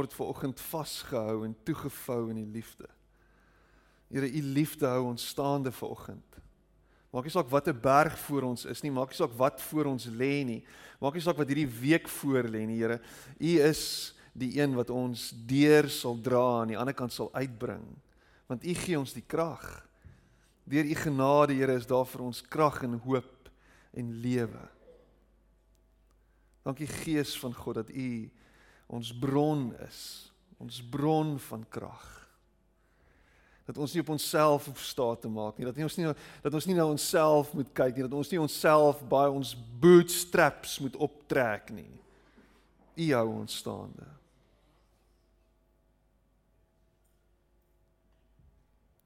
word vanoggend vasgehou en toegevou in die liefde. Here, u liefde hou ons staande vanoggend. Maak nie saak wat 'n berg voor ons is nie, maak nie saak wat voor ons lê nie. Maak nie saak wat hierdie week voor lê nie, Here. U is die een wat ons deur sal dra en aan die ander kant sal uitbring. Want u gee ons die krag. Deur u genade, Here, is daar vir ons krag en hoop en lewe. Dankie Gees van God dat u ons bron is, ons bron van krag. Dat ons nie op onsself hoef staat te maak nie dat nie ons nie dat ons nie na onsself moet kyk nie dat ons nie onsself by ons bootstraps moet optrek nie. U hou ons staande.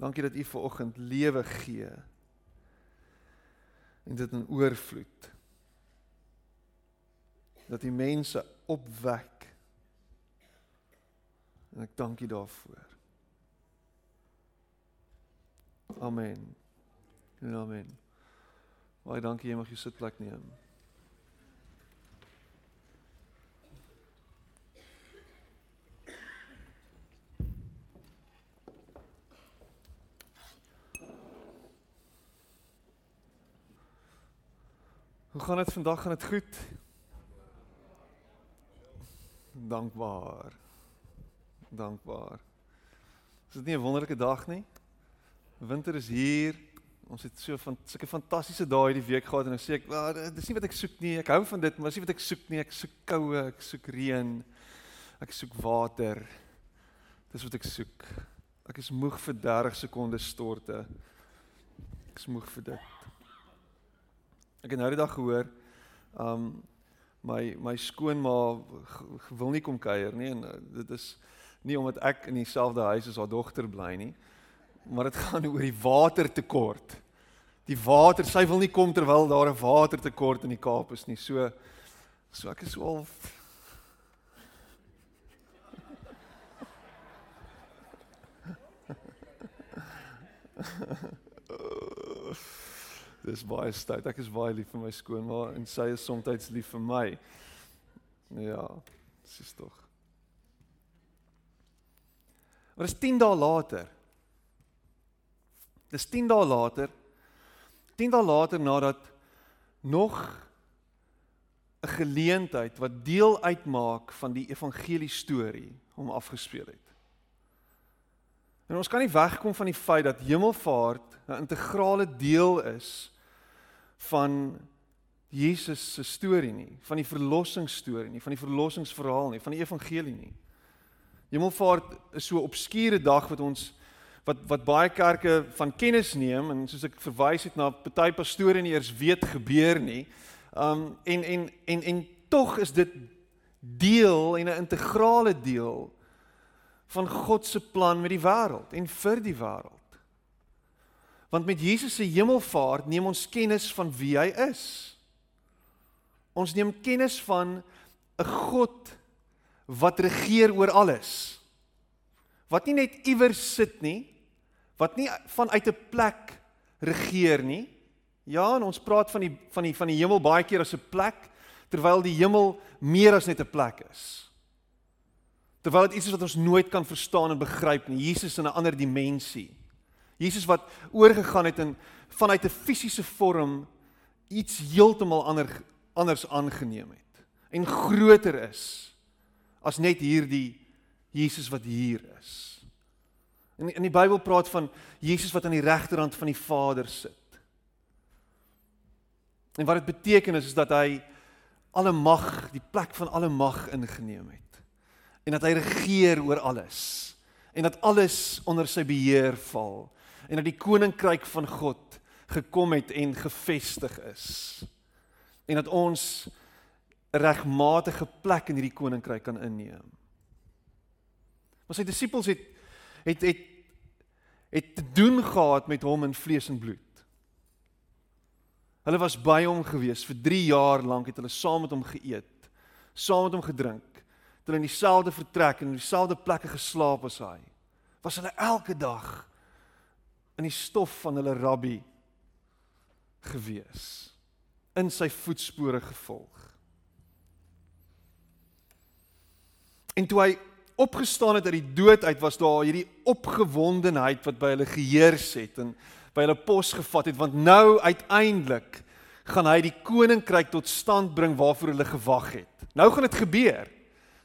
Dankie dat u ver oggend lewe gee en dit in oorvloed. Dat u mense opwek en ek dank u daarvoor Amen. En amen. Baie dankie jy mag jou sitplek neem. Hoe gaan dit vandag? Gaan dit goed? Dankbaar. Dankbaar. Is dit nie 'n wonderlike dag nie? Winter is hier. Ons het so van sulke fantastiese dae hierdie week gehad en ek sê ek, "Maar well, dis nie wat ek soek nie. Ek hou van dit, maar dis nie wat ek soek nie. Ek soek koue, ek soek reën. Ek soek water. Dis wat ek soek. Ek is moeg vir 30 sekondes storte. Ek is moeg vir dit. Ek het nou die dag gehoor, um my my skoonma wil nie kom kuier nie en uh, dit is nie omdat ek in dieselfde huis as haar dogter bly nie maar dit gaan oor die watertekort. Die water, sy wil nie kom terwyl daar 'n watertekort in die Kaap is nie. So so ek is so al Dis baie stout. Ek is baie lief vir my skoonma en sy is soms lief vir my. Ja, dis tog. Maar dis 10 dae later. Dis 10 dae later. 10 dae later nadat nog 'n geleentheid wat deel uitmaak van die evangelie storie hom afgespeel het. En ons kan nie wegkom van die feit dat hemelvaart 'n integrale deel is van Jesus se storie nie, van die verlossingsstorie nie, van die verlossingsverhaal nie, van die evangelie nie. Hemelvaart is so 'n obskure dag wat ons wat wat baie kerke van kennis neem en soos ek verwys het na party pastore nie eers weet gebeur nie. Um en en en en tog is dit deel en 'n integrale deel van God se plan met die wêreld en vir die wêreld. Want met Jesus se hemelvaart neem ons kennis van wie hy is. Ons neem kennis van 'n God wat regeer oor alles. Wat nie net iewers sit nie, wat nie vanuit 'n plek regeer nie. Ja, en ons praat van die van die van die hemel baie keer as 'n plek terwyl die hemel meer as net 'n plek is. Terwyl dit iets is wat ons nooit kan verstaan en begryp nie. Jesus in 'n ander dimensie. Jesus wat oorgegaan het en vanuit 'n fisiese vorm iets heeltemal ander anders aangeneem het en groter is as net hierdie Jesus wat hier is. In in die Bybel praat van Jesus wat aan die regterhand van die Vader sit. En wat dit beteken is is dat hy alle mag, die plek van alle mag ingeneem het. En dat hy regeer oor alles. En dat alles onder sy beheer val. En dat die koninkryk van God gekom het en gevestig is. En dat ons regmatige plek in hierdie koninkryk kan inneem. Maar sy disippels het het het het te doen gehad met hom in vlees en bloed. Hulle was by hom gewees vir 3 jaar lank het hulle saam met hom geëet, saam met hom gedrink, het hulle in dieselfde vertrek en in dieselfde plekke geslaap as hy. Was hulle elke dag in die stof van hulle rabbi gewees, in sy voetspore gevolg. En toe hy opgestaan het uit die dood uit was daar hierdie opgewondenheid wat by hulle geheers het en by hulle pos gevat het want nou uiteindelik gaan hy die koninkryk tot stand bring waarvoor hulle gewag het. Nou gaan dit gebeur.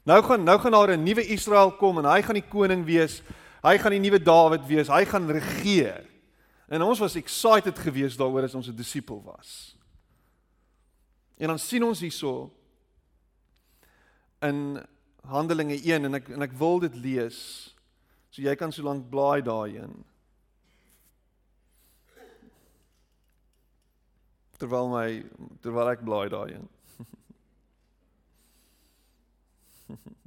Nou gaan nou gaan daar 'n nuwe Israel kom en hy gaan die koning wees. Hy gaan die nuwe Dawid wees. Hy gaan regeer. En ons was excited geweest daaroor as ons 'n disipel was. En dan sien ons hierso in Handelinge 1 en ek en ek wil dit lees. So jy kan so lank blaai daarin. Terwyl my terwyl ek blaai daarin.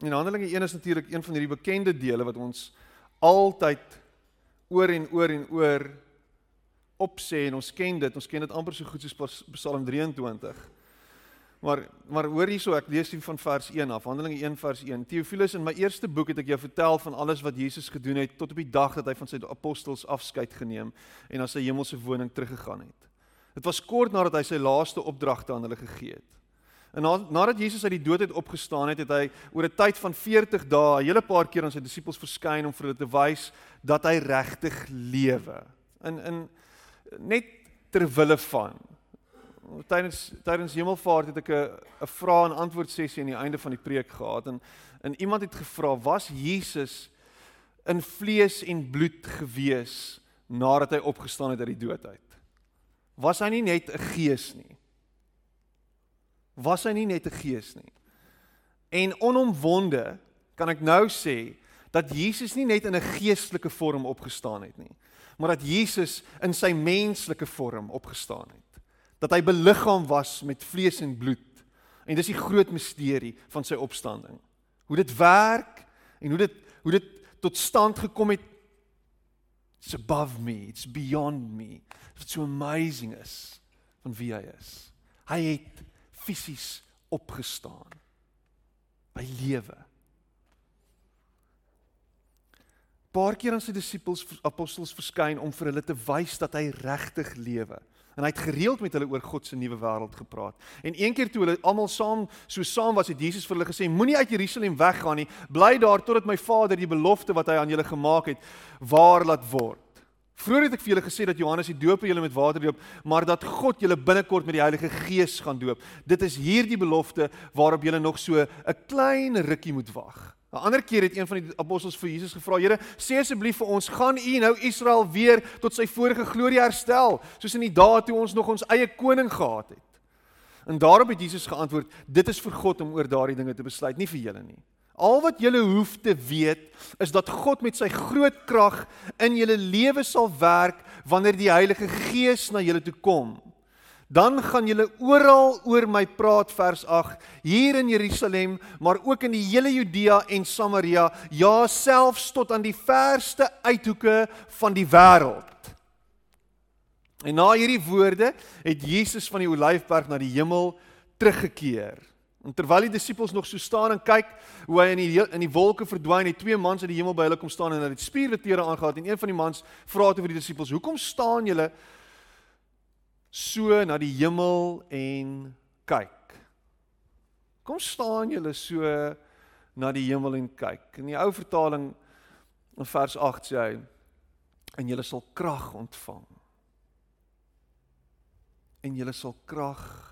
In Handelinge 1 is natuurlik een van hierdie bekende dele wat ons altyd oor en oor en oor opsê en ons ken dit, ons ken dit amper so goed soos Psalm 23. Maar maar hoor hierso, ek lees hier van vers 1 af, Handelinge 1 vers 1. Theophilus, in my eerste boek het ek jou vertel van alles wat Jesus gedoen het tot op die dag dat hy van sy apostels afskeid geneem en na sy hemelse woning teruggegaan het. Dit was kort nadat hy sy laaste opdragte aan hulle gegee het. En na, nadat Jesus uit die dood het opgestaan het, het hy oor 'n tyd van 40 dae 'n hele paar keer aan sy disippels verskyn om vir hulle te wys dat hy regtig lewe. In in net ter wille van tydens tydens hemelvaart het ek 'n 'n vrae en antwoord sessie aan die einde van die preek gehad en en iemand het gevra was Jesus in vlees en bloed gewees nadat hy opgestaan het uit die dood uit. Was hy nie net 'n gees nie? Was hy nie net 'n gees nie. En onomwonde kan ek nou sê dat Jesus nie net in 'n geestelike vorm opgestaan het nie, maar dat Jesus in sy menslike vorm opgestaan het. Dat hy beliggaam was met vlees en bloed. En dis die groot misterie van sy opstanding. Hoe dit werk en hoe dit hoe dit tot stand gekom het it's above me, it's beyond me. Wat so amazing is van wie hy is. Hy het fisies opgestaan by lewe. Paar keer aan sy disippels apostels verskyn om vir hulle te wys dat hy regtig lewe. En hy het gereeld met hulle oor God se nuwe wêreld gepraat. En een keer toe hulle almal saam so saam was, het Jesus vir hulle gesê: Moenie uit Jerusalem weggaan nie. Bly daar totdat my Vader die belofte wat hy aan julle gemaak het, waar laat word. Vroeger het ek vir julle gesê dat Johannes die doop julle met water doop, maar dat God julle binnekort met die Heilige Gees gaan doop. Dit is hierdie belofte waarop julle nog so 'n klein rukkie moet wag. 'n Ander keer het een van die apostels vir Jesus gevra: "Here, sê asseblief vir ons, gaan U nou Israel weer tot sy vorige glorie herstel, soos in die dae toe ons nog ons eie koning gehad het?" En daarop het Jesus geantwoord: "Dit is vir God om oor daardie dinge te besluit, nie vir julle nie." Al wat julle hoef te weet is dat God met sy groot krag in julle lewe sal werk wanneer die Heilige Gees na julle toe kom. Dan gaan julle oral oor my praat vers 8 hier in Jerusalem, maar ook in die hele Judea en Samaria, ja selfs tot aan die verste uithoeke van die wêreld. En na hierdie woorde het Jesus van die Olyfberg na die hemel teruggekeer. En terwyl die disippels nog so staan en kyk hoe hy in die in die wolke verdwyn, het twee mans uit die hemel by hulle kom staan en hulle het spierwetere aangegaan en een van die mans vra toe vir die disippels: "Hoekom staan julle so na die hemel en kyk? Kom staan julle so na die hemel en kyk?" In die ou vertaling in vers 8 sê hy: "En julle sal krag ontvang." En julle sal krag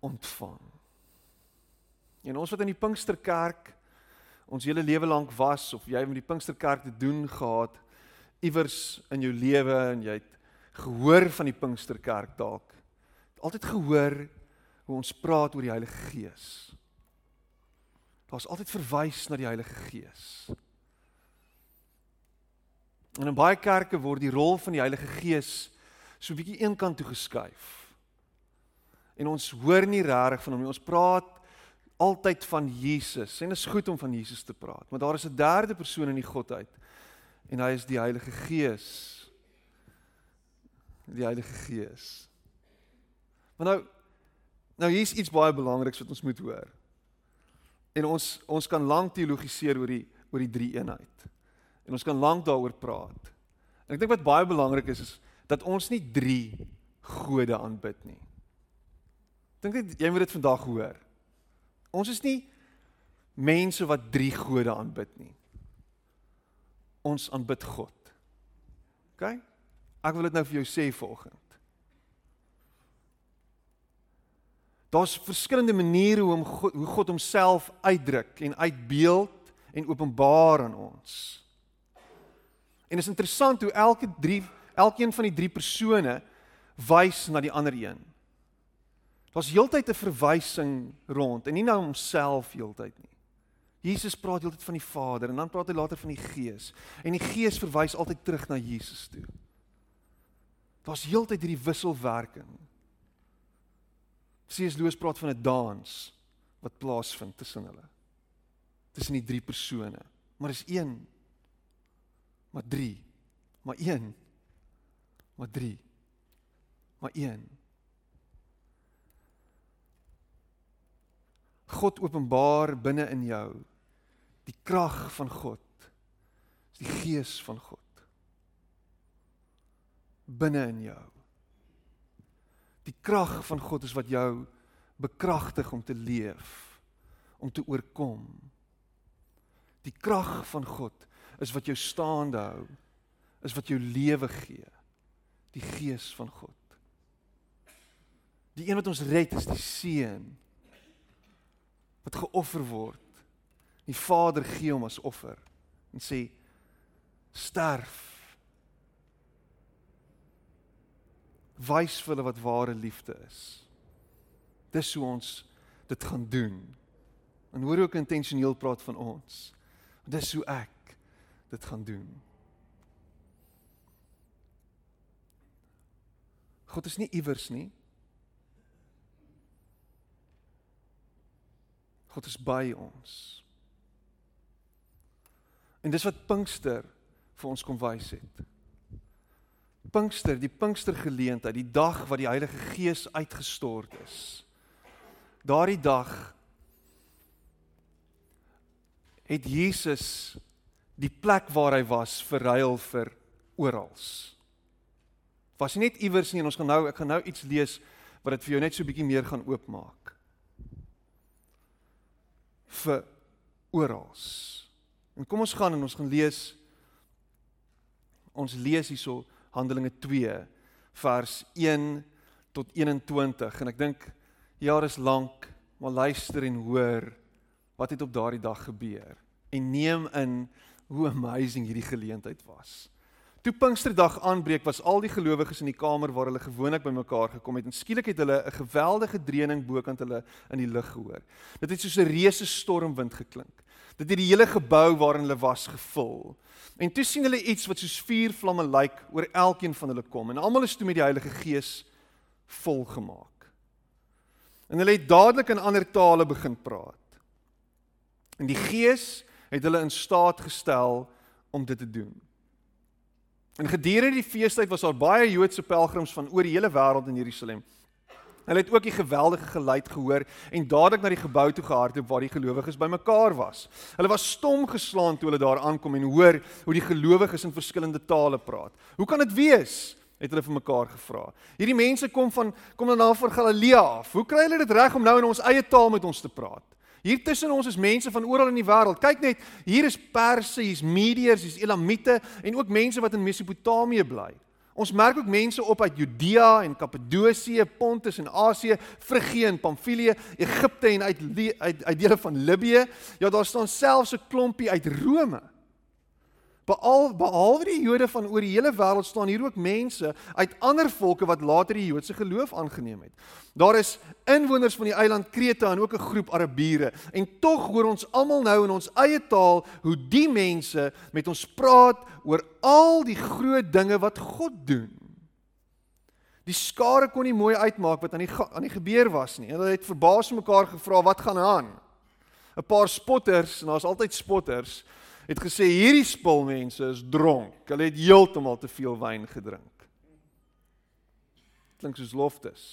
ontvang. En ons wat in die Pinksterkerk ons hele lewe lank was of jy met die Pinksterkerk te doen gehad iewers in jou lewe en jy het gehoor van die Pinksterkerk dalk. Altyd gehoor hoe ons praat oor die Heilige Gees. Daar's altyd verwys na die Heilige Gees. En in baie kerke word die rol van die Heilige Gees so 'n bietjie eenkant toe geskuif en ons hoor nie regtig van hom nie. Ons praat altyd van Jesus en dit is goed om van Jesus te praat, maar daar is 'n derde persoon in die Godheid en hy is die Heilige Gees. Die Heilige Gees. Maar nou nou hier's iets baie belangriks wat ons moet hoor. En ons ons kan lank teologiseer oor die oor die drie eenheid. En ons kan lank daaroor praat. En ek dink wat baie belangrik is is dat ons nie drie gode aanbid nie. Dink net jy moet dit vandag hoor. Ons is nie mense wat drie gode aanbid nie. Ons aanbid God. OK? Ek wil dit nou vir jou sê volgens. Daar's verskillende maniere hoe om God, hoe God homself uitdruk en uitbeeld en openbaar aan ons. En is interessant hoe elke drie elkeen van die drie persone wys na die ander een. Daar's heeltyd 'n verwysing rond en nie na homself heeltyd nie. Jesus praat heeltyd van die Vader en dan praat hy later van die Gees en die Gees verwys altyd terug na Jesus toe. Daar's heeltyd hierdie wisselwerking. C.S. Lewis praat van 'n dans wat plaasvind tussen hulle. Tussen die drie persone. Maar is een. Maar drie. Maar een. Maar drie. Maar een. God openbaar binne in jou die krag van God. Dis die gees van God binne in jou. Die krag van God is wat jou bekragtig om te leef, om te oorkom. Die krag van God is wat jou staande hou, is wat jou lewe gee. Die gees van God. Die een wat ons red is die seun wat geoffer word. Die Vader gee hom as offer en sê sterf wys vir hulle wat ware liefde is. Dis hoe ons dit gaan doen. En hoor ook intentioneel praat van ons. Dis hoe ek dit gaan doen. God is nie iewers nie. God is by ons. En dis wat Pinkster vir ons kom wys het. Pinkster, die Pinkstergeleentheid, die dag wat die Heilige Gees uitgestort is. Daardie dag het Jesus die plek waar hy was verruil vir oral. Was nie net iewers nie en ons gaan nou ek gaan nou iets lees wat dit vir jou net so bietjie meer gaan oopmaak. Vir oral. En kom ons gaan en ons gaan lees ons lees hierso Handelinge 2 vers 1 tot 21 en ek dink jaar is lank maar luister en hoor wat het op daardie dag gebeur en neem in hoe amazing hierdie geleentheid was. Toe Pinksterdag aanbreek was al die gelowiges in die kamer waar hulle gewoonlik bymekaar gekom het en skielik het hulle 'n geweldige dreuning bokant hulle in die lug gehoor. Dit het soos 'n reuse stormwind geklink. Dit het die hele gebou waarin hulle was gevul. En toe sien hulle iets wat soos vuur vlamme lyk oor elkeen van hulle kom en almal is toe met die Heilige Gees volgemaak. En hulle het dadelik in ander tale begin praat. En die Gees het hulle in staat gestel om dit te doen. En gedurende die feestyd was daar baie Joodse pelgrims van oor die hele wêreld in Jerusalem. Hulle het ook die geweldige geluid gehoor en dadelik na die gebou toe gehardloop waar die gelowiges bymekaar was. Hulle was stom geslaan toe hulle daar aankom en hoor hoe die gelowiges in verskillende tale praat. Hoe kan dit wees? het hulle vir mekaar gevra. Hierdie mense kom van kom dan af van Galilea af. Hoe kry hulle dit reg om nou in ons eie taal met ons te praat? Hier tussen ons is mense van oral in die wêreld. Kyk net, hier is Perse, hier's Mediërs, hier's Elamite en ook mense wat in Mesopotamië bly. Ons merk ook mense op uit Judea en Kappadosie, Pontus en Asië, Frigië en Pamfilië, Egipte en uit uit, uit dele van Libië. Ja, daar staan selfs 'n klompie uit Rome. Beal behalwe die Jode van oor die hele wêreld staan hier ook mense uit ander volke wat later die Joodse geloof aangeneem het. Daar is inwoners van die eiland Krete en ook 'n groep Arabiere. En tog hoor ons almal nou in ons eie taal hoe die mense met ons praat oor al die groot dinge wat God doen. Die skare kon nie mooi uitmaak wat aan die aan die gebeur was nie. Hulle het verbaas mekaar gevra wat gaan aan. 'n Paar spotters, en daar's altyd spotters het gesê hierdie spulmense is dronk. Hulle het heeltemal te veel wyn gedrink. Klink soos loftes.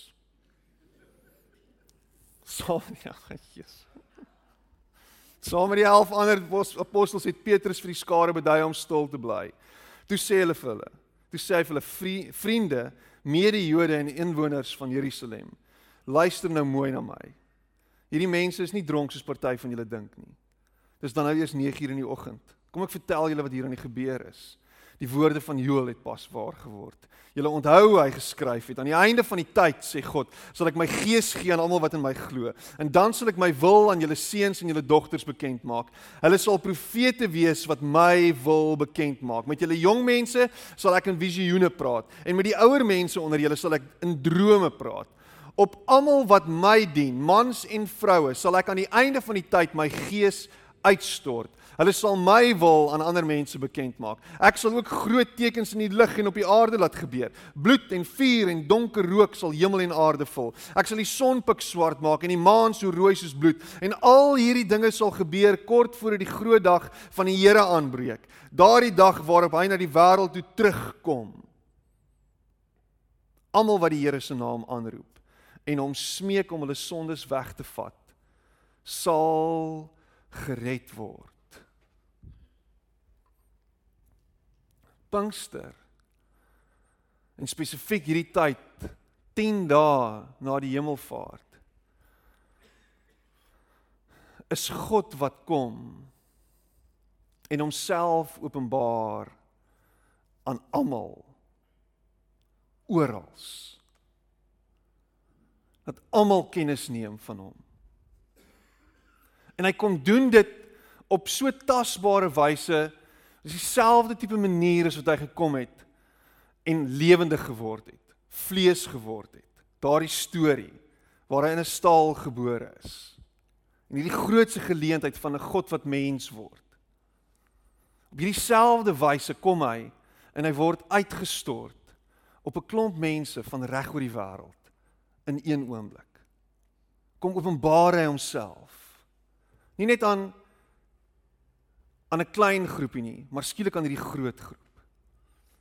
Sal ja, Jesus. Saam met die 11 ander apostels het Petrus vir die skare bedui om stil te bly. Toe sê hulle vir hulle, toe sê hy vir hulle vriende, mede-Jode en inwoners van Jerusalem, luister nou mooi na my. Hierdie mense is nie dronk soos party van julle dink nie. Dis dan nou eers 9uur in die oggend. Kom ek vertel julle wat hier aan die gebeur is. Die woorde van Joël het pas waar geword. Julle onthou hy geskryf het aan die einde van die tyd sê God, sal ek my gees gee aan almal wat in my glo en dan sal ek my wil aan julle seuns en julle dogters bekend maak. Hulle sal profete wees wat my wil bekend maak. Met julle jong mense sal ek in visioene praat en met die ouer mense onder julle sal ek in drome praat. Op almal wat my dien, mans en vroue, sal ek aan die einde van die tyd my gees uitstort. Hulle sal my wil aan ander mense bekend maak. Ek sal ook groot tekens in die lug en op die aarde laat gebeur. Bloed en vuur en donker rook sal hemel en aarde vul. Ek sal die son pik swart maak en die maan so rooi soos bloed. En al hierdie dinge sal gebeur kort voor die groot dag van die Here aanbreek. Daardie dag waarop hy na die wêreld toe terugkom. Almal wat die Here se naam aanroep en hom smeek om hulle sondes weg te vat, sal gered word. Pinkster. En spesifiek hierdie tyd 10 dae na die hemelvaart. Is God wat kom en homself openbaar aan almal oral. Dat almal kennis neem van hom. En hy kom doen dit op so tasbare wyse Dis dieselfde tipe manier as wat hy gekom het en lewendig geword het, vlees geword het. Daardie storie waar hy in 'n stal gebore is. En hierdie grootse geleentheid van 'n God wat mens word. Op hierdie selfde wyse kom hy en hy word uitgestort op 'n klomp mense van reg oor die wêreld in een oomblik. Kom openbaar hy homself. Nie net aan aan 'n klein groepie nie, maar skielik aan hierdie groot groep.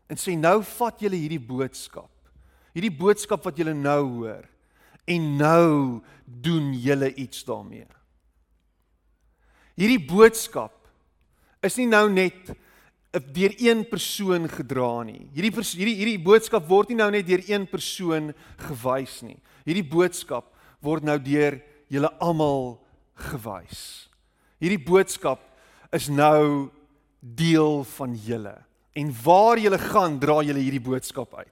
En sê nou vat julle hierdie boodskap. Hierdie boodskap wat julle nou hoor en nou doen julle iets daarmee. Hierdie boodskap is nie nou net deur een persoon gedra nie. Hierdie pers hierdie hierdie boodskap word nie nou net deur een persoon gewys nie. Hierdie boodskap word nou deur julle almal gewys. Hierdie boodskap is nou deel van julle. En waar julle gaan, dra julle hierdie boodskap uit.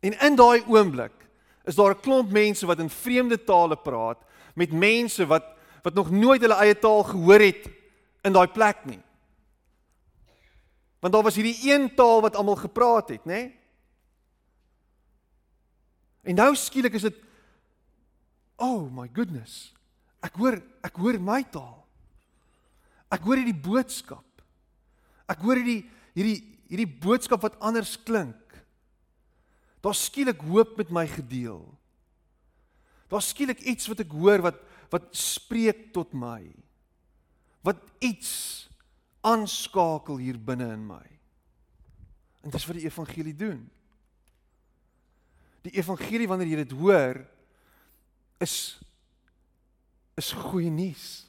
En in daai oomblik is daar 'n klomp mense wat in vreemde tale praat met mense wat wat nog nooit hulle eie taal gehoor het in daai plek nie. Want daar was hierdie een taal wat almal gepraat het, nê? En nou skielik is dit Oh my goodness. Ek hoor ek hoor my taal. Ek hoor hierdie boodskap. Ek hoor hierdie hierdie hierdie boodskap wat anders klink. Daar's skielik hoop met my gedeel. Daar's skielik iets wat ek hoor wat wat spreek tot my. Wat iets aanskakel hier binne in my. En dis wat die evangelie doen. Die evangelie wanneer jy dit hoor is is goeie nuus.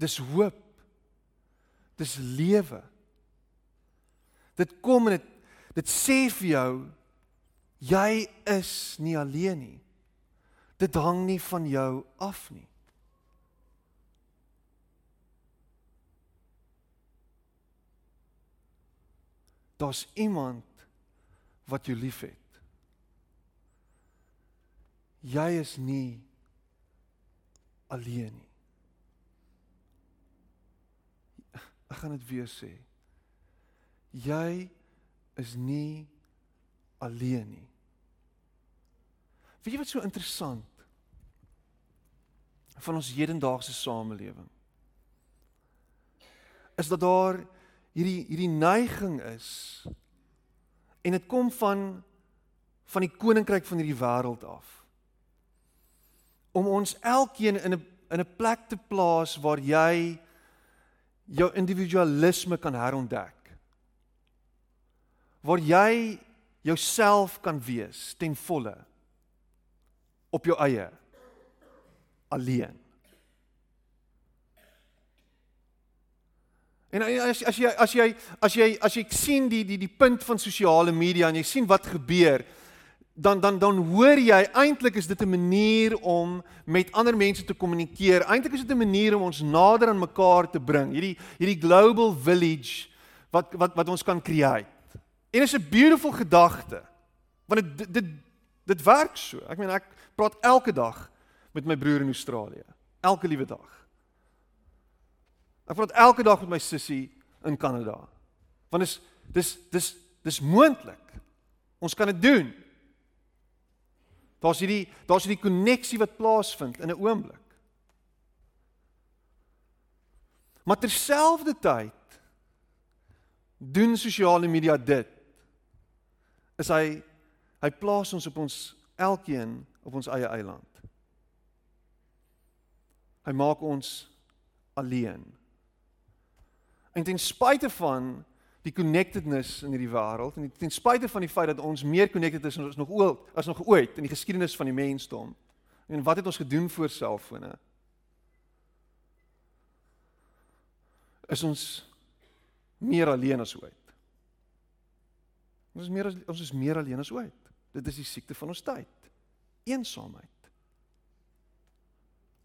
Dis hoop. Dis lewe. Dit kom en dit dit sê vir jou jy is nie alleen nie. Dit hang nie van jou af nie. Daar's iemand wat jou liefhet. Jy is nie alleen nie. Ek gaan dit weer sê. Jy is nie alleen nie. Weet jy wat so interessant van ons hedendaagse samelewing is dat daar hierdie hierdie neiging is en dit kom van van die koninkryk van hierdie wêreld af om ons elkeen in 'n in 'n plek te plaas waar jy jou individualisme kan herontdek. Waar jy jouself kan wees ten volle op jou eie alleen. En as as jy as jy as jy as jy sien die die die punt van sosiale media en jy sien wat gebeur, dan dan dan hoor jy eintlik is dit 'n manier om met ander mense te kommunikeer. Eintlik is dit 'n manier om ons nader aan mekaar te bring. Hierdie hierdie global village wat wat wat ons kan create. En is 'n beautiful gedagte. Want dit dit dit werk so. Ek meen ek praat elke dag met my broer in Australië. Elke liewe dag. Ek praat elke dag met my sussie in Kanada. Want is dis dis dis moontlik. Ons kan dit doen. Daar's hierdie daar's hierdie koneksie wat plaasvind in 'n oomblik. Maar terselfdertyd doen sosiale media dit. Is hy hy plaas ons op ons elkeen op ons eie eiland. Hy maak ons alleen. En ten spyte van die connectedness in hierdie wêreld en ten spyte van die feit dat ons meer connected is as nog ooit as nog ooit in die geskiedenis van die mensdom. En wat het ons gedoen voor selfone? Is ons meer alleen as ooit? Ons is meer as ons is meer alleen as ooit. Dit is die siekte van ons tyd. Eensaamheid.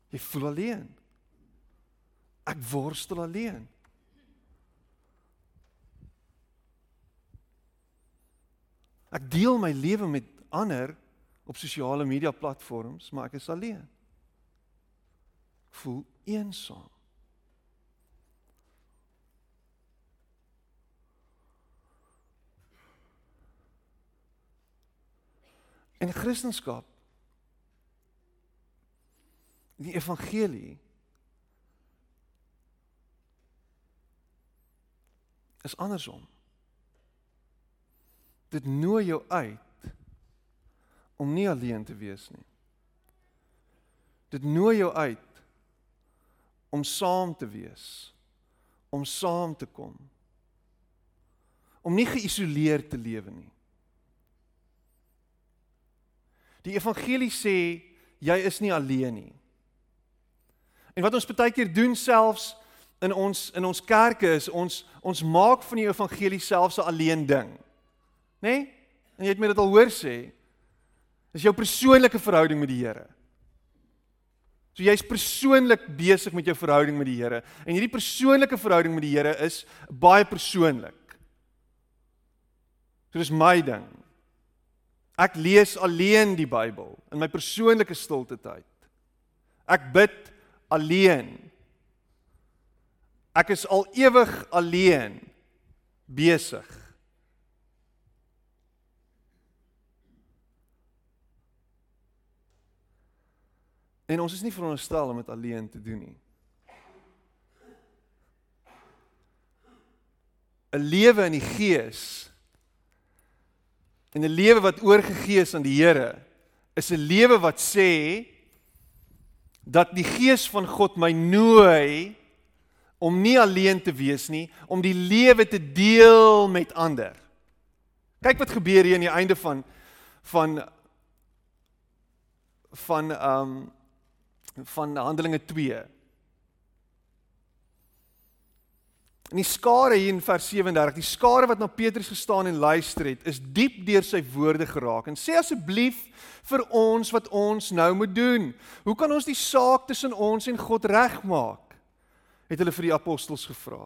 Jy voel alleen. Ek worstel alleen. Ek deel my lewe met ander op sosiale media platforms, maar ek is alleen. Ek voel eensaam. En Christendom die evangelie is andersom dit nooi jou uit om nie alleen te wees nie. Dit nooi jou uit om saam te wees, om saam te kom. Om nie geïsoleerd te lewe nie. Die evangelie sê jy is nie alleen nie. En wat ons baie keer doen selfs in ons in ons kerke is ons ons maak van die evangelie selfs 'n alleen ding nê? Nee? En jy het my dit al hoor sê. Dis jou persoonlike verhouding met die Here. So jy's persoonlik besig met jou verhouding met die Here en hierdie persoonlike verhouding met die Here is baie persoonlik. So dis my ding. Ek lees alleen die Bybel in my persoonlike stilte tyd. Ek bid alleen. Ek is al ewig alleen besig En ons is nie veronderstel om dit alleen te doen nie. 'n Lewe in die Gees en 'n lewe wat oorgegee is aan die Here is 'n lewe wat sê dat die Gees van God my nooi om nie alleen te wees nie, om die lewe te deel met ander. Kyk wat gebeur hier aan die einde van van van ehm um, van Handelinge 2. En die skare hier in vers 37, die skare wat na Petrus gestaan en luister het, is diep deur sy woorde geraak en sê asseblief vir ons wat ons nou moet doen. Hoe kan ons die saak tussen ons en God regmaak? Het hulle vir die apostels gevra.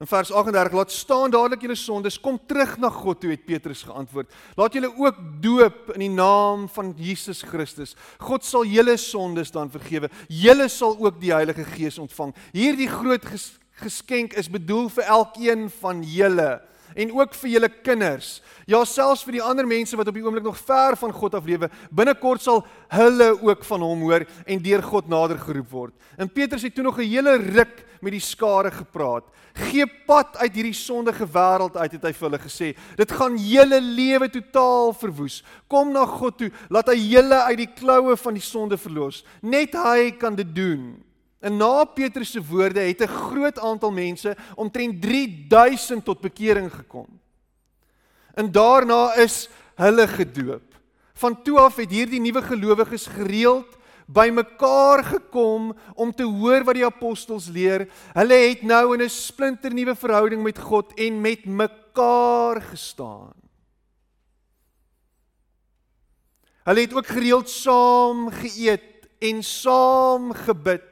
In vers 38 laat staan dadelik julle sondes, kom terug na God toe het Petrus geantwoord. Laat julle ook doop in die naam van Jesus Christus. God sal julle sondes dan vergewe. Julle sal ook die Heilige Gees ontvang. Hierdie groot ges geskenk is bedoel vir elkeen van julle en ook vir julle kinders. Ja, selfs vir die ander mense wat op die oomblik nog ver van God af lewe, binnekort sal hulle ook van hom hoor en deur God nader geroep word. En Petrus het toe nog 'n hele ruk met die skare gepraat. Gee pad uit hierdie sondige wêreld uit het hy vir hulle gesê. Dit gaan julle lewe totaal verwoes. Kom na God toe, laat hy julle uit die kloue van die sonde verlos. Net hy kan dit doen. En na Petrus se woorde het 'n groot aantal mense, omtrent 3000 tot bekering gekom. En daarna is hulle gedoop. Van toe af het hierdie nuwe gelowiges gereeld bymekaar gekom om te hoor wat die apostels leer. Hulle het nou in 'n splinternuwe verhouding met God en met mekaar gestaan. Hulle het ook gereeld saam geëet en saam gebid.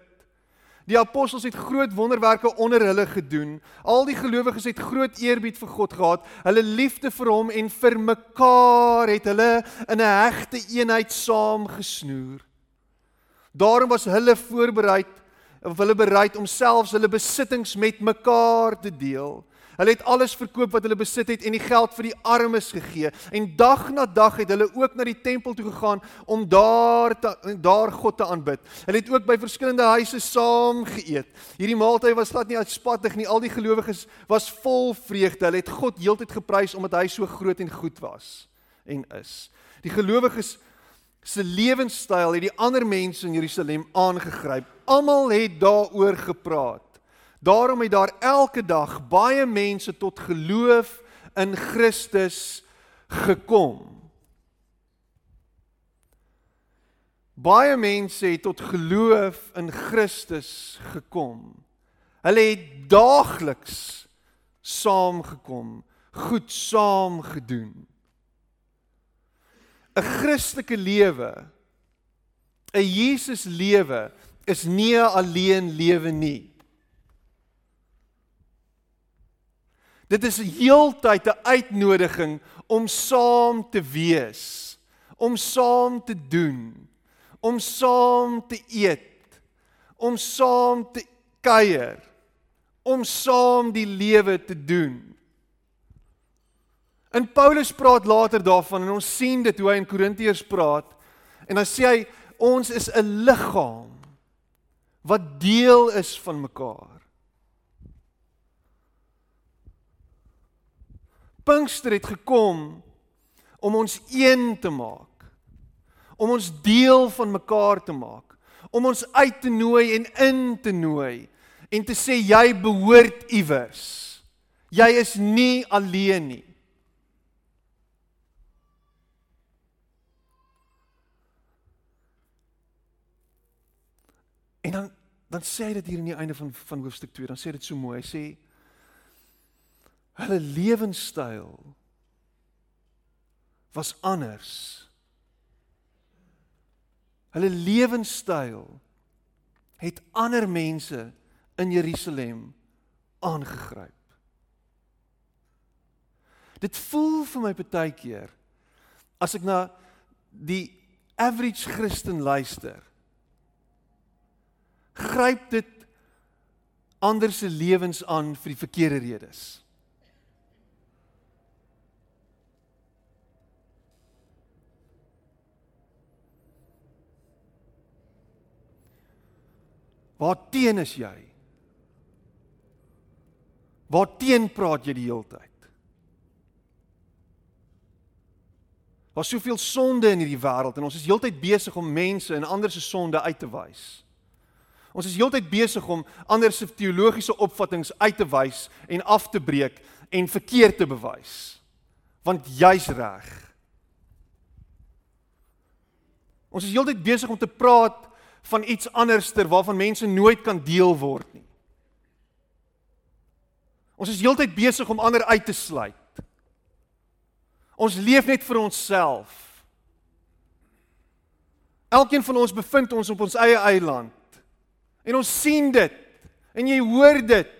Die apostels het groot wonderwerke onder hulle gedoen. Al die gelowiges het groot eerbied vir God gehad. Hulle liefde vir hom en vir mekaar het hulle in 'n hegte eenheid saamgesnoer. Daarom was hulle voorberei of hulle bereid om selfs hulle besittings met mekaar te deel. Hulle het alles verkoop wat hulle besit het en die geld vir die armes gegee. En dag na dag het hulle ook na die tempel toe gegaan om daar te, daar God te aanbid. Hulle het ook by verskillende huise saam geëet. Hierdie maaltyd was glad nie uitspattig nie. Al die gelowiges was vol vreugde. Hulle het God heeltyd geprys omdat hy so groot en goed was en is. Die gelowiges se lewenstyl het die ander mense in Jerusalem aangegryp. Almal het daaroor gepraat. Daarom het daar elke dag baie mense tot geloof in Christus gekom. Baie mense het tot geloof in Christus gekom. Hulle het daagliks saamgekom, goed saam gedoen. 'n Christelike lewe, 'n Jesus lewe is nie 'n alleen lewe nie. Dit is heeltyd 'n uitnodiging om saam te wees, om saam te doen, om saam te eet, om saam te kuier, om saam die lewe te doen. En Paulus praat later daarvan en ons sien dit hoe hy in Korintiërs praat en dan sê hy ons is 'n liggaam wat deel is van mekaar. Pinkster het gekom om ons een te maak. Om ons deel van mekaar te maak. Om ons uit te nooi en in te nooi en te sê jy behoort iewers. Jy is nie alleen nie. En dan dan sê hy dit hier aan die einde van van hoofstuk 2, dan sê dit so mooi. Hy sê Hulle lewenstyl was anders. Hulle lewenstyl het ander mense in Jerusalem aangegryp. Dit voel vir my baie keer as ek na die average Christen luister. Gryp dit ander se lewens aan vir die verkeerde redes. Waar teen is jy? Waar teen praat jy die hele tyd? Daar's soveel sonde in hierdie wêreld en ons is heeltyd besig om mense en ander se sonde uit te wys. Ons is heeltyd besig om ander se teologiese opvattinge uit te wys en af te breek en verkeerd te bewys. Want jy's reg. Ons is heeltyd besig om te praat van iets anderster waarvan mense nooit kan deel word nie. Ons is heeltyd besig om ander uit te sluit. Ons leef net vir onsself. Elkeen van ons bevind ons op ons eie eiland. En ons sien dit en jy hoor dit.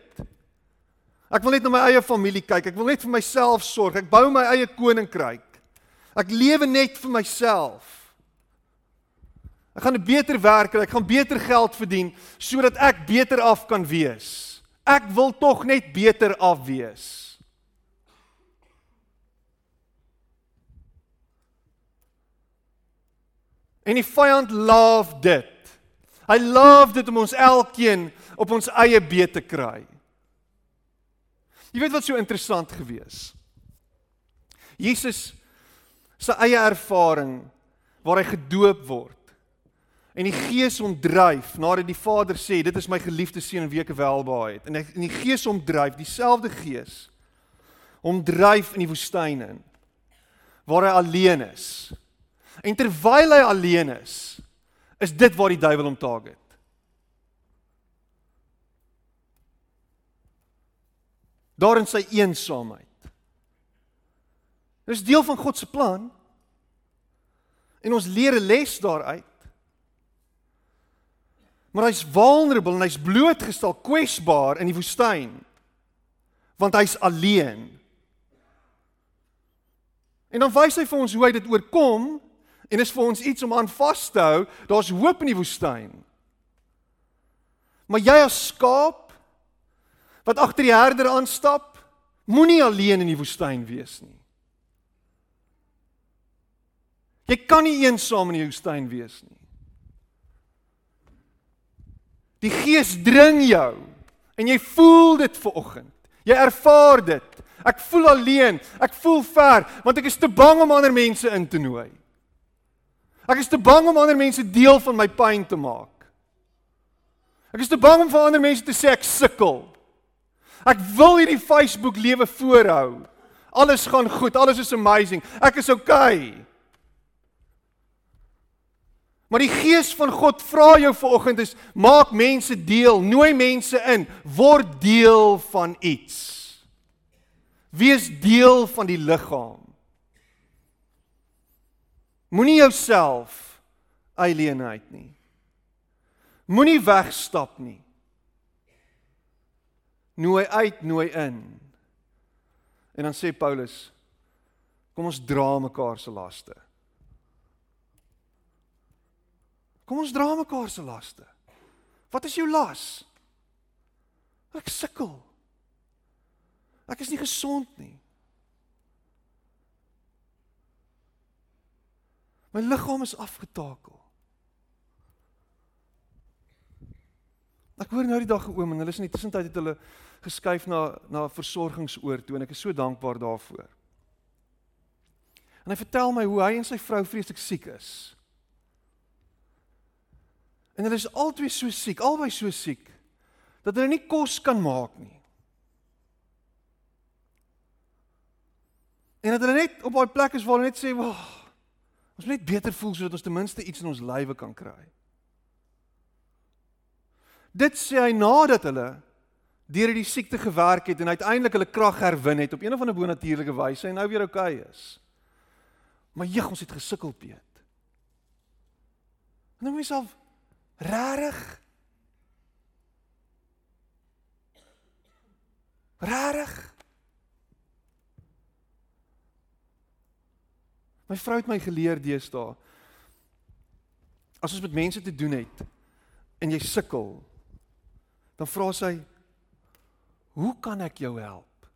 Ek wil net na my eie familie kyk. Ek wil net vir myself sorg. Ek bou my eie koninkryk. Ek lewe net vir myself. Ek gaan 'n beter werk kry, ek gaan beter geld verdien sodat ek beter af kan wees. Ek wil tog net beter af wees. En die vyand love dit. Hy love dit om ons elkeen op ons eie beet te kry. Jy weet wat so interessant gewees. Jesus se eie ervaring waar hy gedoop word en die Gees hom dryf nadat die Vader sê dit is my geliefde seun wie ek welbehaag het en in die Gees hom dryf dieselfde Gees hom dryf in die woestyn in waar hy alleen is en terwyl hy alleen is is dit waar die duiwel hom target. Daarin sy eensaamheid. Dis deel van God se plan. En ons leer 'n les daaruit. Maar hy's vulnerable en hy's blootgestel, kwesbaar in die woestyn. Want hy's alleen. En dan wys hy vir ons hoe hy dit oorkom en is vir ons iets om aan vas te hou. Daar's hoop in die woestyn. Maar jy as skaap wat agter die herder aanstap, moenie alleen in die woestyn wees nie. Jy kan nie eensaam in die woestyn wees nie. Die Gees dring jou en jy voel dit ver oggend. Jy ervaar dit. Ek voel alleen, ek voel ver want ek is te bang om ander mense in te nooi. Ek is te bang om ander mense deel van my pyn te maak. Ek is te bang om vir ander mense te sê ek sukkel. Ek wil hierdie Facebook lewe voorhou. Alles gaan goed, alles is amazing. Ek is okay. Maar die gees van God vra jou vanoggend is maak mense deel, nooi mense in, word deel van iets. Wees deel van die liggaam. Moenie jouself alienheid nie. Moenie wegstap nie nooi uit, nooi in. En dan sê Paulus, kom ons dra mekaar se laste. Kom ons dra mekaar se laste. Wat is jou las? Ek sukkel. Ek is nie gesond nie. My liggaam is afgetakel. Ek hoor nou die dag 'n oom en hulle is in die tussentyd het hulle geskuif na na versorgingsoor toe en ek is so dankbaar daarvoor. En hy vertel my hoe hy en sy vrou vreeslik siek is. En hulle is albei so siek, albei so siek dat hulle nie kos kan maak nie. En dat hulle net op daai plek is waar hulle net sê, "Wag, oh, ons moet net beter voel sodat ons ten minste iets in ons lywe kan kry." Dit sê hy nadat hulle deur hierdie siekte gewerk het en uiteindelik hulle krag herwin het op een of ander bonatuurlike wyse en nou weer oukei okay is. Maar jeg, ons het gesukkel, Piet. Nou myself rarig. Rarig. My vrou het my geleer deesdae as ons met mense te doen het en jy sukkel dan vra sy Hoe kan ek jou help?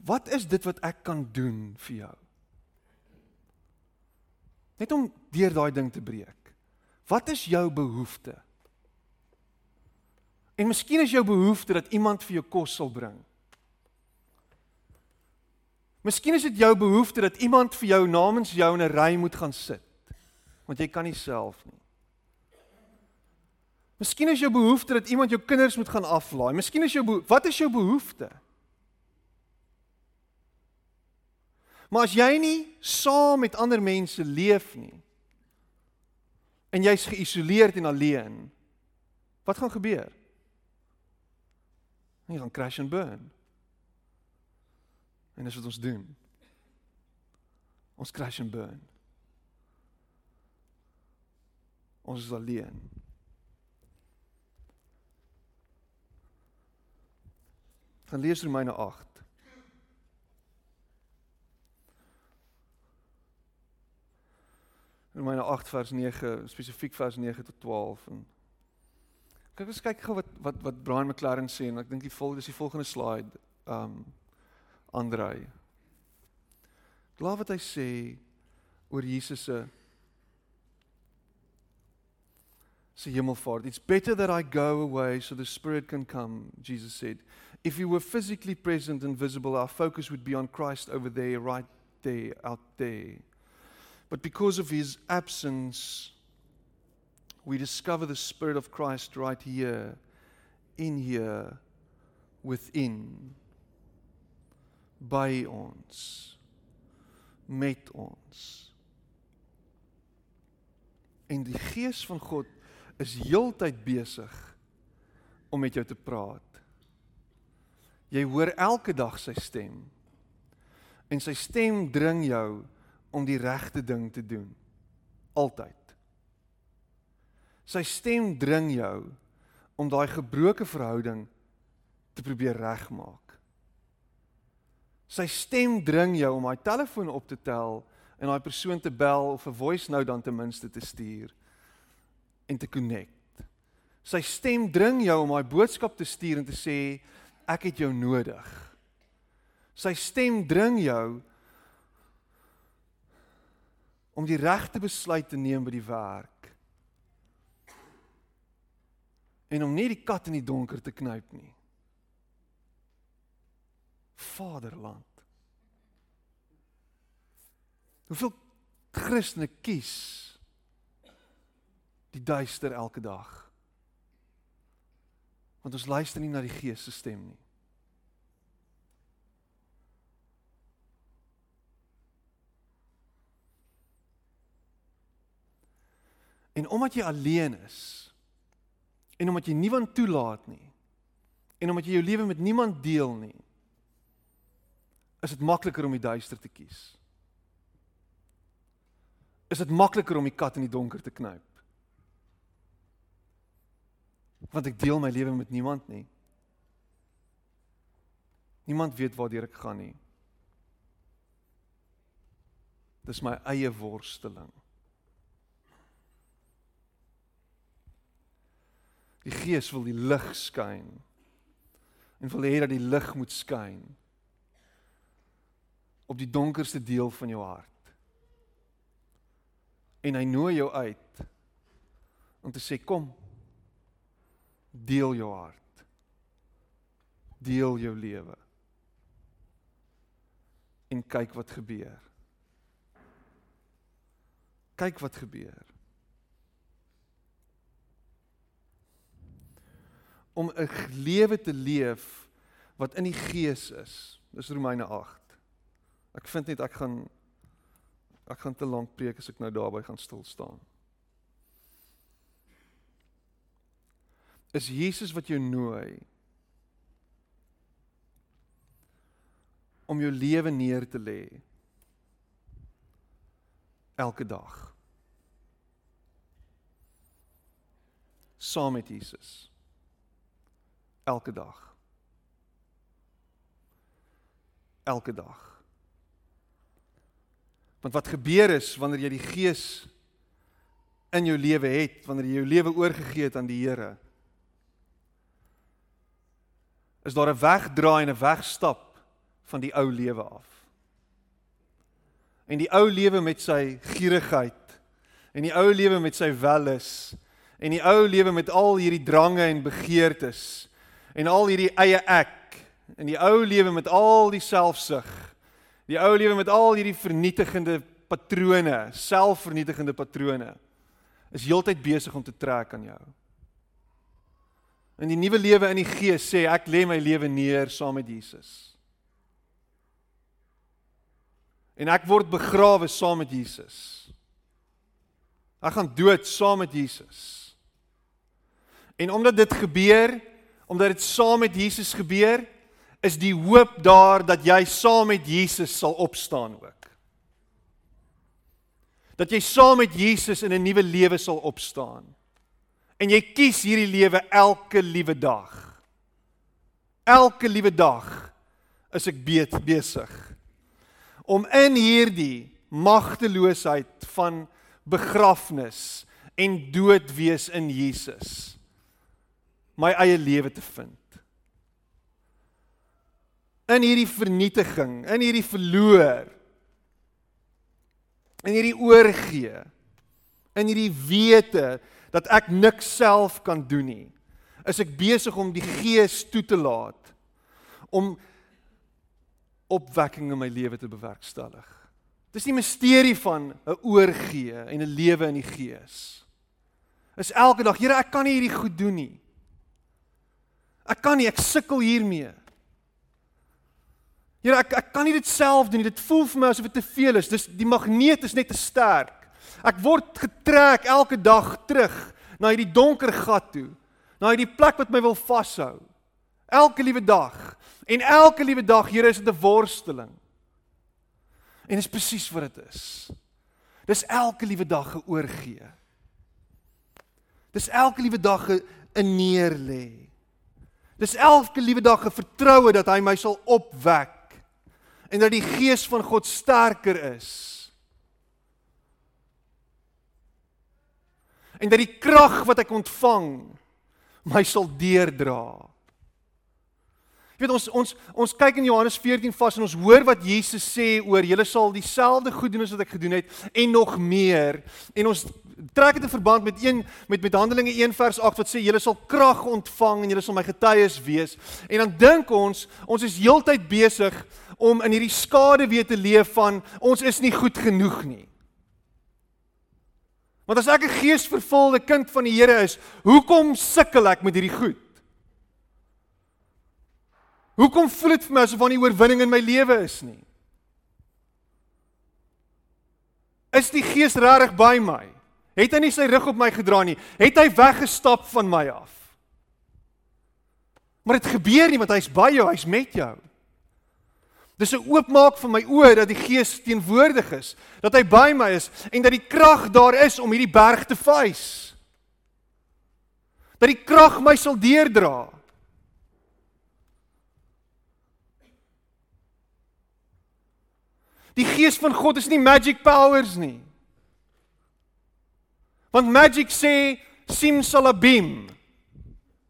Wat is dit wat ek kan doen vir jou? Net om deur daai ding te breek. Wat is jou behoefte? En miskien is jou behoefte dat iemand vir jou kos sal bring. Miskien is dit jou behoefte dat iemand vir jou namens jou in 'n ry moet gaan sit. Want jy kan nie self nie. Miskien is jou behoefte dat iemand jou kinders moet gaan aflaai. Miskien is jou wat is jou behoefte? Maar as jy nie saam met ander mense leef nie en jy's geïsoleerd en alleen, wat gaan gebeur? Jy gaan crash and burn. En dis wat ons doen. Ons crash and burn. Ons is alleen. gaan lees Romeine 8. Romeine 8 vers 9, spesifiek vers 9 tot 12 en kyk ons kyk gou wat wat wat Brian McLaren sê en ek dink die volgende is die volgende slide. Um Andrei. Glo wat hy sê oor Jesus se se hemelvaart. It's better that I go away so the spirit can come, Jesus said. if he were physically present and visible, our focus would be on Christ over there, right there, out there. But because of his absence, we discover the Spirit of Christ right here, in here, within. By ons, met ons. En die Gees van God is heeltyd besig om met jou te praat. Jy hoor elke dag sy stem. En sy stem dring jou om die regte ding te doen. Altyd. Sy stem dring jou om daai gebroke verhouding te probeer regmaak. Sy stem dring jou om daai telefoon op te tel en daai persoon te bel of 'n voice note dan ten minste te stuur en te connect. Sy stem dring jou om daai boodskap te stuur en te sê ek het jou nodig. Sy stem dring jou om die regte besluit te neem by die werk. En om nie die kat in die donker te knyp nie. Vaderland. Hoeveel Christene kies die duister elke dag? Want ons luister nie na die Gees se stem nie. En omdat jy alleen is en omdat jy niemand toelaat nie en omdat jy jou lewe met niemand deel nie is dit makliker om die duister te kies. Is dit makliker om die kat in die donker te knyp? Want ek deel my lewe met niemand nie. Niemand weet waartoe ek gaan nie. Dis my eie worsteling. Die Gees wil die lig skyn en wil hê dat die lig moet skyn op die donkerste deel van jou hart. En hy nooi jou uit om te sê kom deel jou hart. Deel jou lewe. En kyk wat gebeur. Kyk wat gebeur. Om 'n lewe te leef wat in die gees is. Dis Romeine 8. Ek vind net ek gaan ek gaan te lank preek as ek nou daarby gaan stil staan. Is Jesus wat jou nooi om jou lewe neer te lê elke dag saam met Jesus elke dag. Elke dag. Want wat gebeur is wanneer jy die Gees in jou lewe het, wanneer jy jou lewe oorgegee het aan die Here, is daar 'n wegdraai en 'n wegstap van die ou lewe af. En die ou lewe met sy gierigheid en die ou lewe met sy welles en die ou lewe met al hierdie drange en begeertes en al hierdie eie ek en die ou lewe met al die selfsug. Die ou lewe met al hierdie vernietigende patrone, selfvernietigende patrone is heeltyd besig om te trek aan jou. In die nuwe lewe in die Gees sê ek lê my lewe neer saam met Jesus. En ek word begrawe saam met Jesus. Ek gaan dood saam met Jesus. En omdat dit gebeur, omdat dit saam met Jesus gebeur, is die hoop daar dat jy saam met Jesus sal opstaan ook. Dat jy saam met Jesus in 'n nuwe lewe sal opstaan. En jy kies hierdie lewe elke liewe dag. Elke liewe dag is ek besig om in hierdie magteloosheid van begrafnis en dood wees in Jesus my eie lewe te vind. In hierdie vernietiging, in hierdie verloor, in hierdie oorgee, in hierdie wete dat ek niks self kan doen nie, is ek besig om die Gees toe te laat om opwekking in my lewe te bewerkstellig. Dis die misterie van 'n oorgee en 'n lewe in die Gees. Is elke dag, Here, ek kan nie hierdie goed doen nie. Ek kan nie, ek sukkel hiermee. Here, ek ek kan nie dit self doen nie. Dit voel vir my asof dit te veel is. Dis die magneet is net te sterk. Ek word getrek elke dag terug na hierdie donker gat toe, na hierdie plek wat my wil vashou. Elke liewe dag. En elke liewe dag, Here, is dit 'n worsteling. En dis presies wat dit is. Dis elke liewe dag geoorgee. Dis elke liewe dag 'n neerlê. Dis elke liewe dag 'n vertroue dat hy my sal opwek en dat die gees van God sterker is. En dat die krag wat ek ontvang my sal deurdra. Jy weet ons ons ons kyk in Johannes 14 vas en ons hoor wat Jesus sê oor julle sal dieselfde goed doen as wat ek gedoen het en nog meer. En ons trek dit in verband met een met met Handelinge 1 vers 8 wat sê julle sal krag ontvang en julle sal my getuies wees. En dan dink ons ons is heeltyd besig om in hierdie skade weer te leef van ons is nie goed genoeg nie. Want as ek 'n geesvervulde kind van die Here is, hoekom sukkel ek met hierdie goed? Hoekom voel dit vir my asof van die oorwinning in my lewe is nie? Is die Gees regtig by my? Het hy nie sy rug op my gedra nie? Het hy weggestap van my af? Maar dit gebeur nie want hy's by jou, hy's met jou. Dis 'n oopmaak van my oë dat die Gees teenwoordig is, dat hy by my is en dat die krag daar is om hierdie berg te face. Dat die krag my sal deurdra. Die gees van God is nie magic powers nie. Want magic sê simsalabim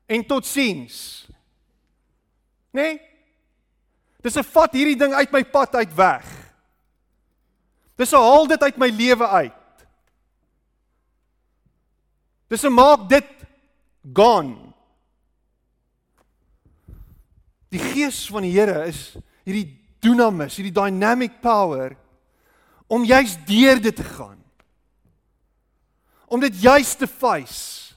en totsiens. Nee? Dis 'n vat hierdie ding uit my pad uit weg. Dis 'n haal dit uit my lewe uit. Dis 'n maak dit gone. Die gees van die Here is hierdie dunamis, hierdie dynamic power om juis deur dit te gaan. Om dit juis te face.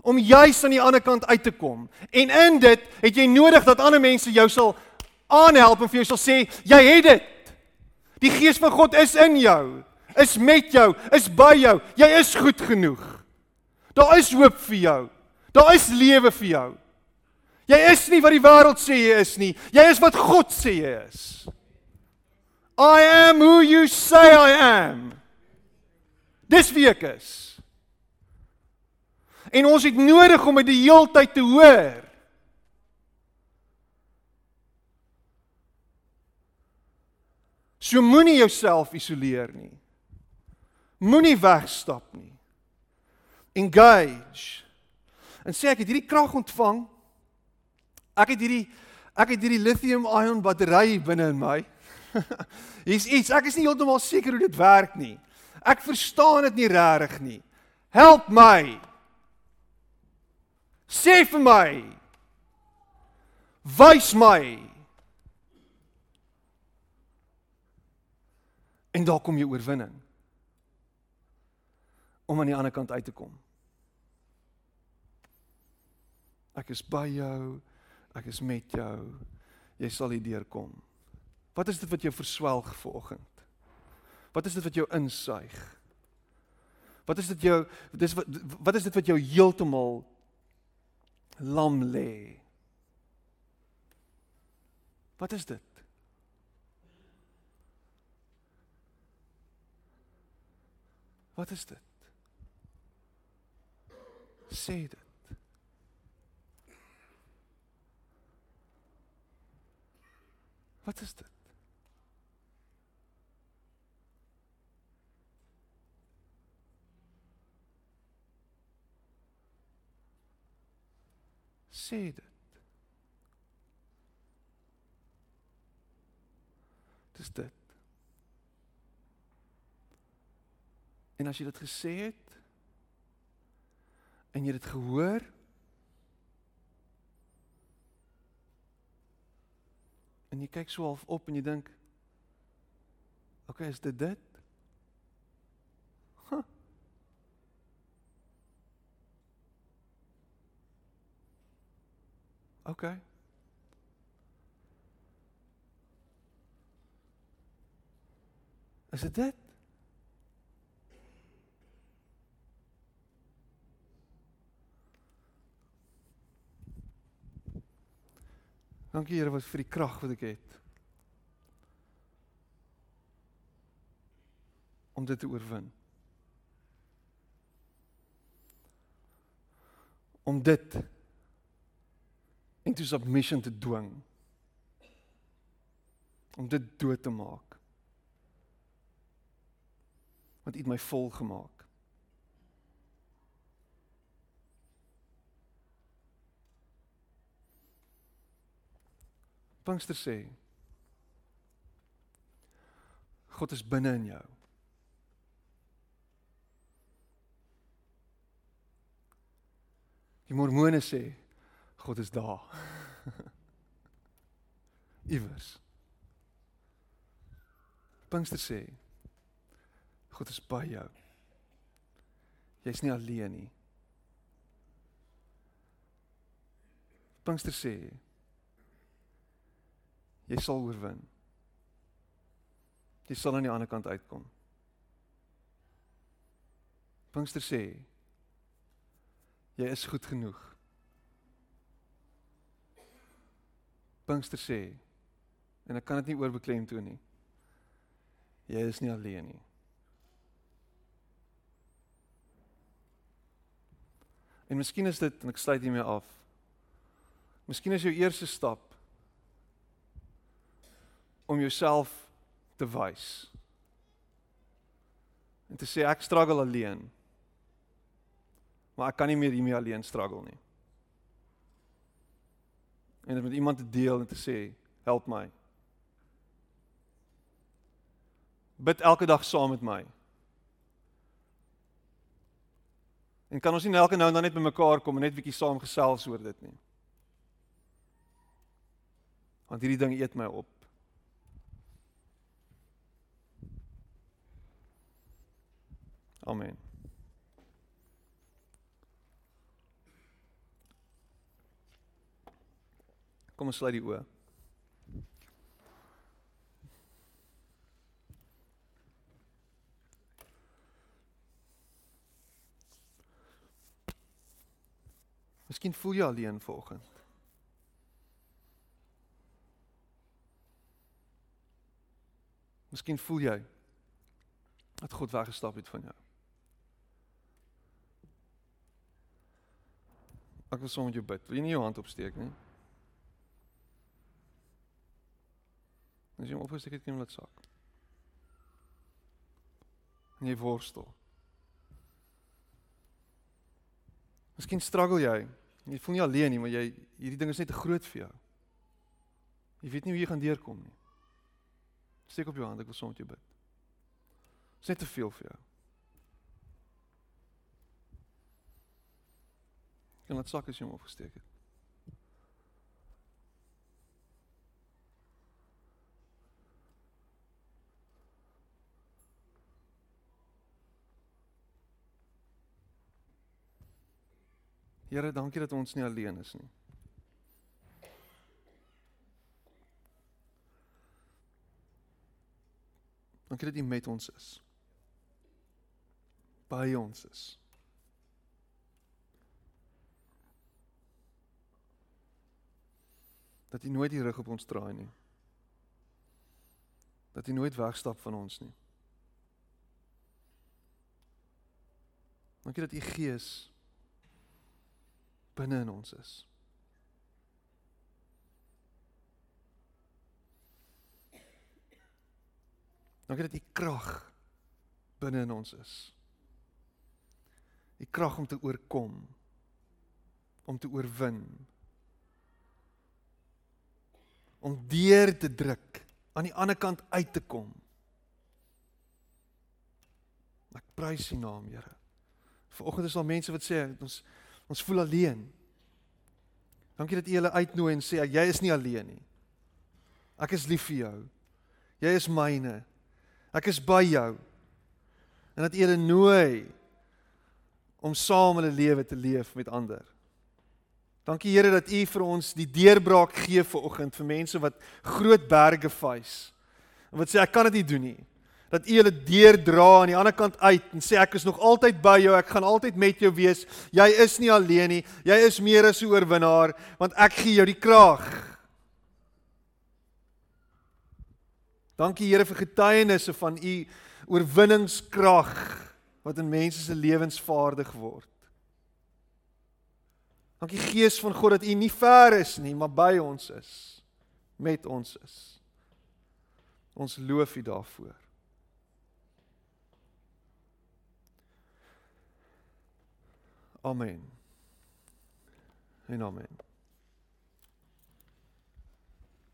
Om juis aan die ander kant uit te kom. En in dit het jy nodig dat ander mense jou sal aanhelp en vir jou sal sê, jy het dit. Die gees van God is in jou, is met jou, is by jou. Jy is goed genoeg. Daar is hoop vir jou. Daar is lewe vir jou. Jy is nie wat die wêreld sê jy is nie. Jy is wat God sê jy is. I am who you say I am. Dis wie ek is. En ons het nodig om dit die heeltyd te hoor. So moenie jouself isoleer nie. Moenie wegstap nie. Engage. En sê ek het hierdie krag ontvang Ek het hierdie ek het hierdie lithium ion battery binne in my. Hier's iets. Ek is nie heeltemal seker hoe dit werk nie. Ek verstaan dit nie regtig nie. Help my. Sê vir my. Wys my. En daar kom jy oorwinning. Om aan die ander kant uit te kom. Ek is by jou. Ek is met jou. Jy sal hier deurkom. Wat is dit wat jou verswelg vanoggend? Wat is dit wat jou insuig? Wat is dit jou dis wat wat is dit wat jou heeltemal lam lê? Wat is dit? Wat is dit? Sê dit. Wat is dit? Sê dit. Dis dit. En as jy dit gesê het en jy dit gehoor En jy kyk so half op en jy dink Oké, okay, is dit dit? Huh. Oké. Okay. Is dit dit? Dankie Here wat vir die krag wat ek het. Om dit te oorwin. Om dit into submission te dwing. Om dit dood te maak. Want U het my vol gemaak. Pinkster sê God is binne in jou. Die Mormone sê God is daar. Iewers. Pinkster sê God is by jou. Jy's nie alleen nie. Pinkster sê Jy sal oorwin. Jy sal aan die ander kant uitkom. Pinkster sê jy is goed genoeg. Pinkster sê en ek kan dit nie oorbeklem toe nie. Jy is nie alleen nie. En miskien is dit en ek sluit hiermee af. Miskien is jou eerste stap om jouself te wys. En te sê ek struggle alleen. Maar ek kan nie meer hiermee alleen struggle nie. En dit met iemand te deel en te sê help my. Bid elke dag saam met my. En kan ons nie elke nou en dan net by mekaar kom en net bietjie saam gesels oor dit nie. Want hierdie ding eet my op. Amen. Kom ons sluit die oë. Miskien voel jy alleen vanoggend. Miskien voel jy dat God weggestap het van jou. Ek wil saam met jou bid. Wil jy nie jou hand opsteek nie? As jy hom opsteek kan jy dit sak. En jy worstel. Miskien struggle jy. Jy voel nie alleen nie, maar jy hierdie ding is net te groot vir jou. Jy weet nie hoe jy gaan deurkom nie. Steek op jou hand, ek wil saam met jou bid. Dit is net te veel vir jou. Kan laat sak as jy hom opgesteek het. Here, dankie dat ons nie alleen is nie. Dankie dat U met ons is. By ons is. Dat hy nooit die rug op ons draai nie. Dat hy nooit wegstap van ons nie. Dankie dat u Gees binne in ons is. Dankie dat u krag binne in ons is. Die krag om te oorkom, om te oorwin, om deur te druk aan die ander kant uit te kom. Ek prys U naam, Here. Vanoggend is daar mense wat sê ons ons voel alleen. Dankie dat U hulle uitnooi en sê jy is nie alleen nie. Ek is lief vir jou. Jy is myne. Ek is by jou. En dat U hulle nooi om saam hulle lewe te leef met ander. Dankie Here dat U vir ons die deurbraak gee vir oggend vir mense wat groot berge vuis. En wat sê ek kan dit nie doen nie. Dat U hulle deurdra aan die ander kant uit en sê ek is nog altyd by jou, ek gaan altyd met jou wees. Jy is nie alleen nie. Jy is meer as 'n oorwinnaar want ek gee jou die krag. Dankie Here vir getuienisse van U oorwinningskrag wat in mense se lewens vaardig word. Dankie Gees van God dat u nie ver is nie, maar by ons is, met ons is. Ons loof u daarvoor. Amen. En amen.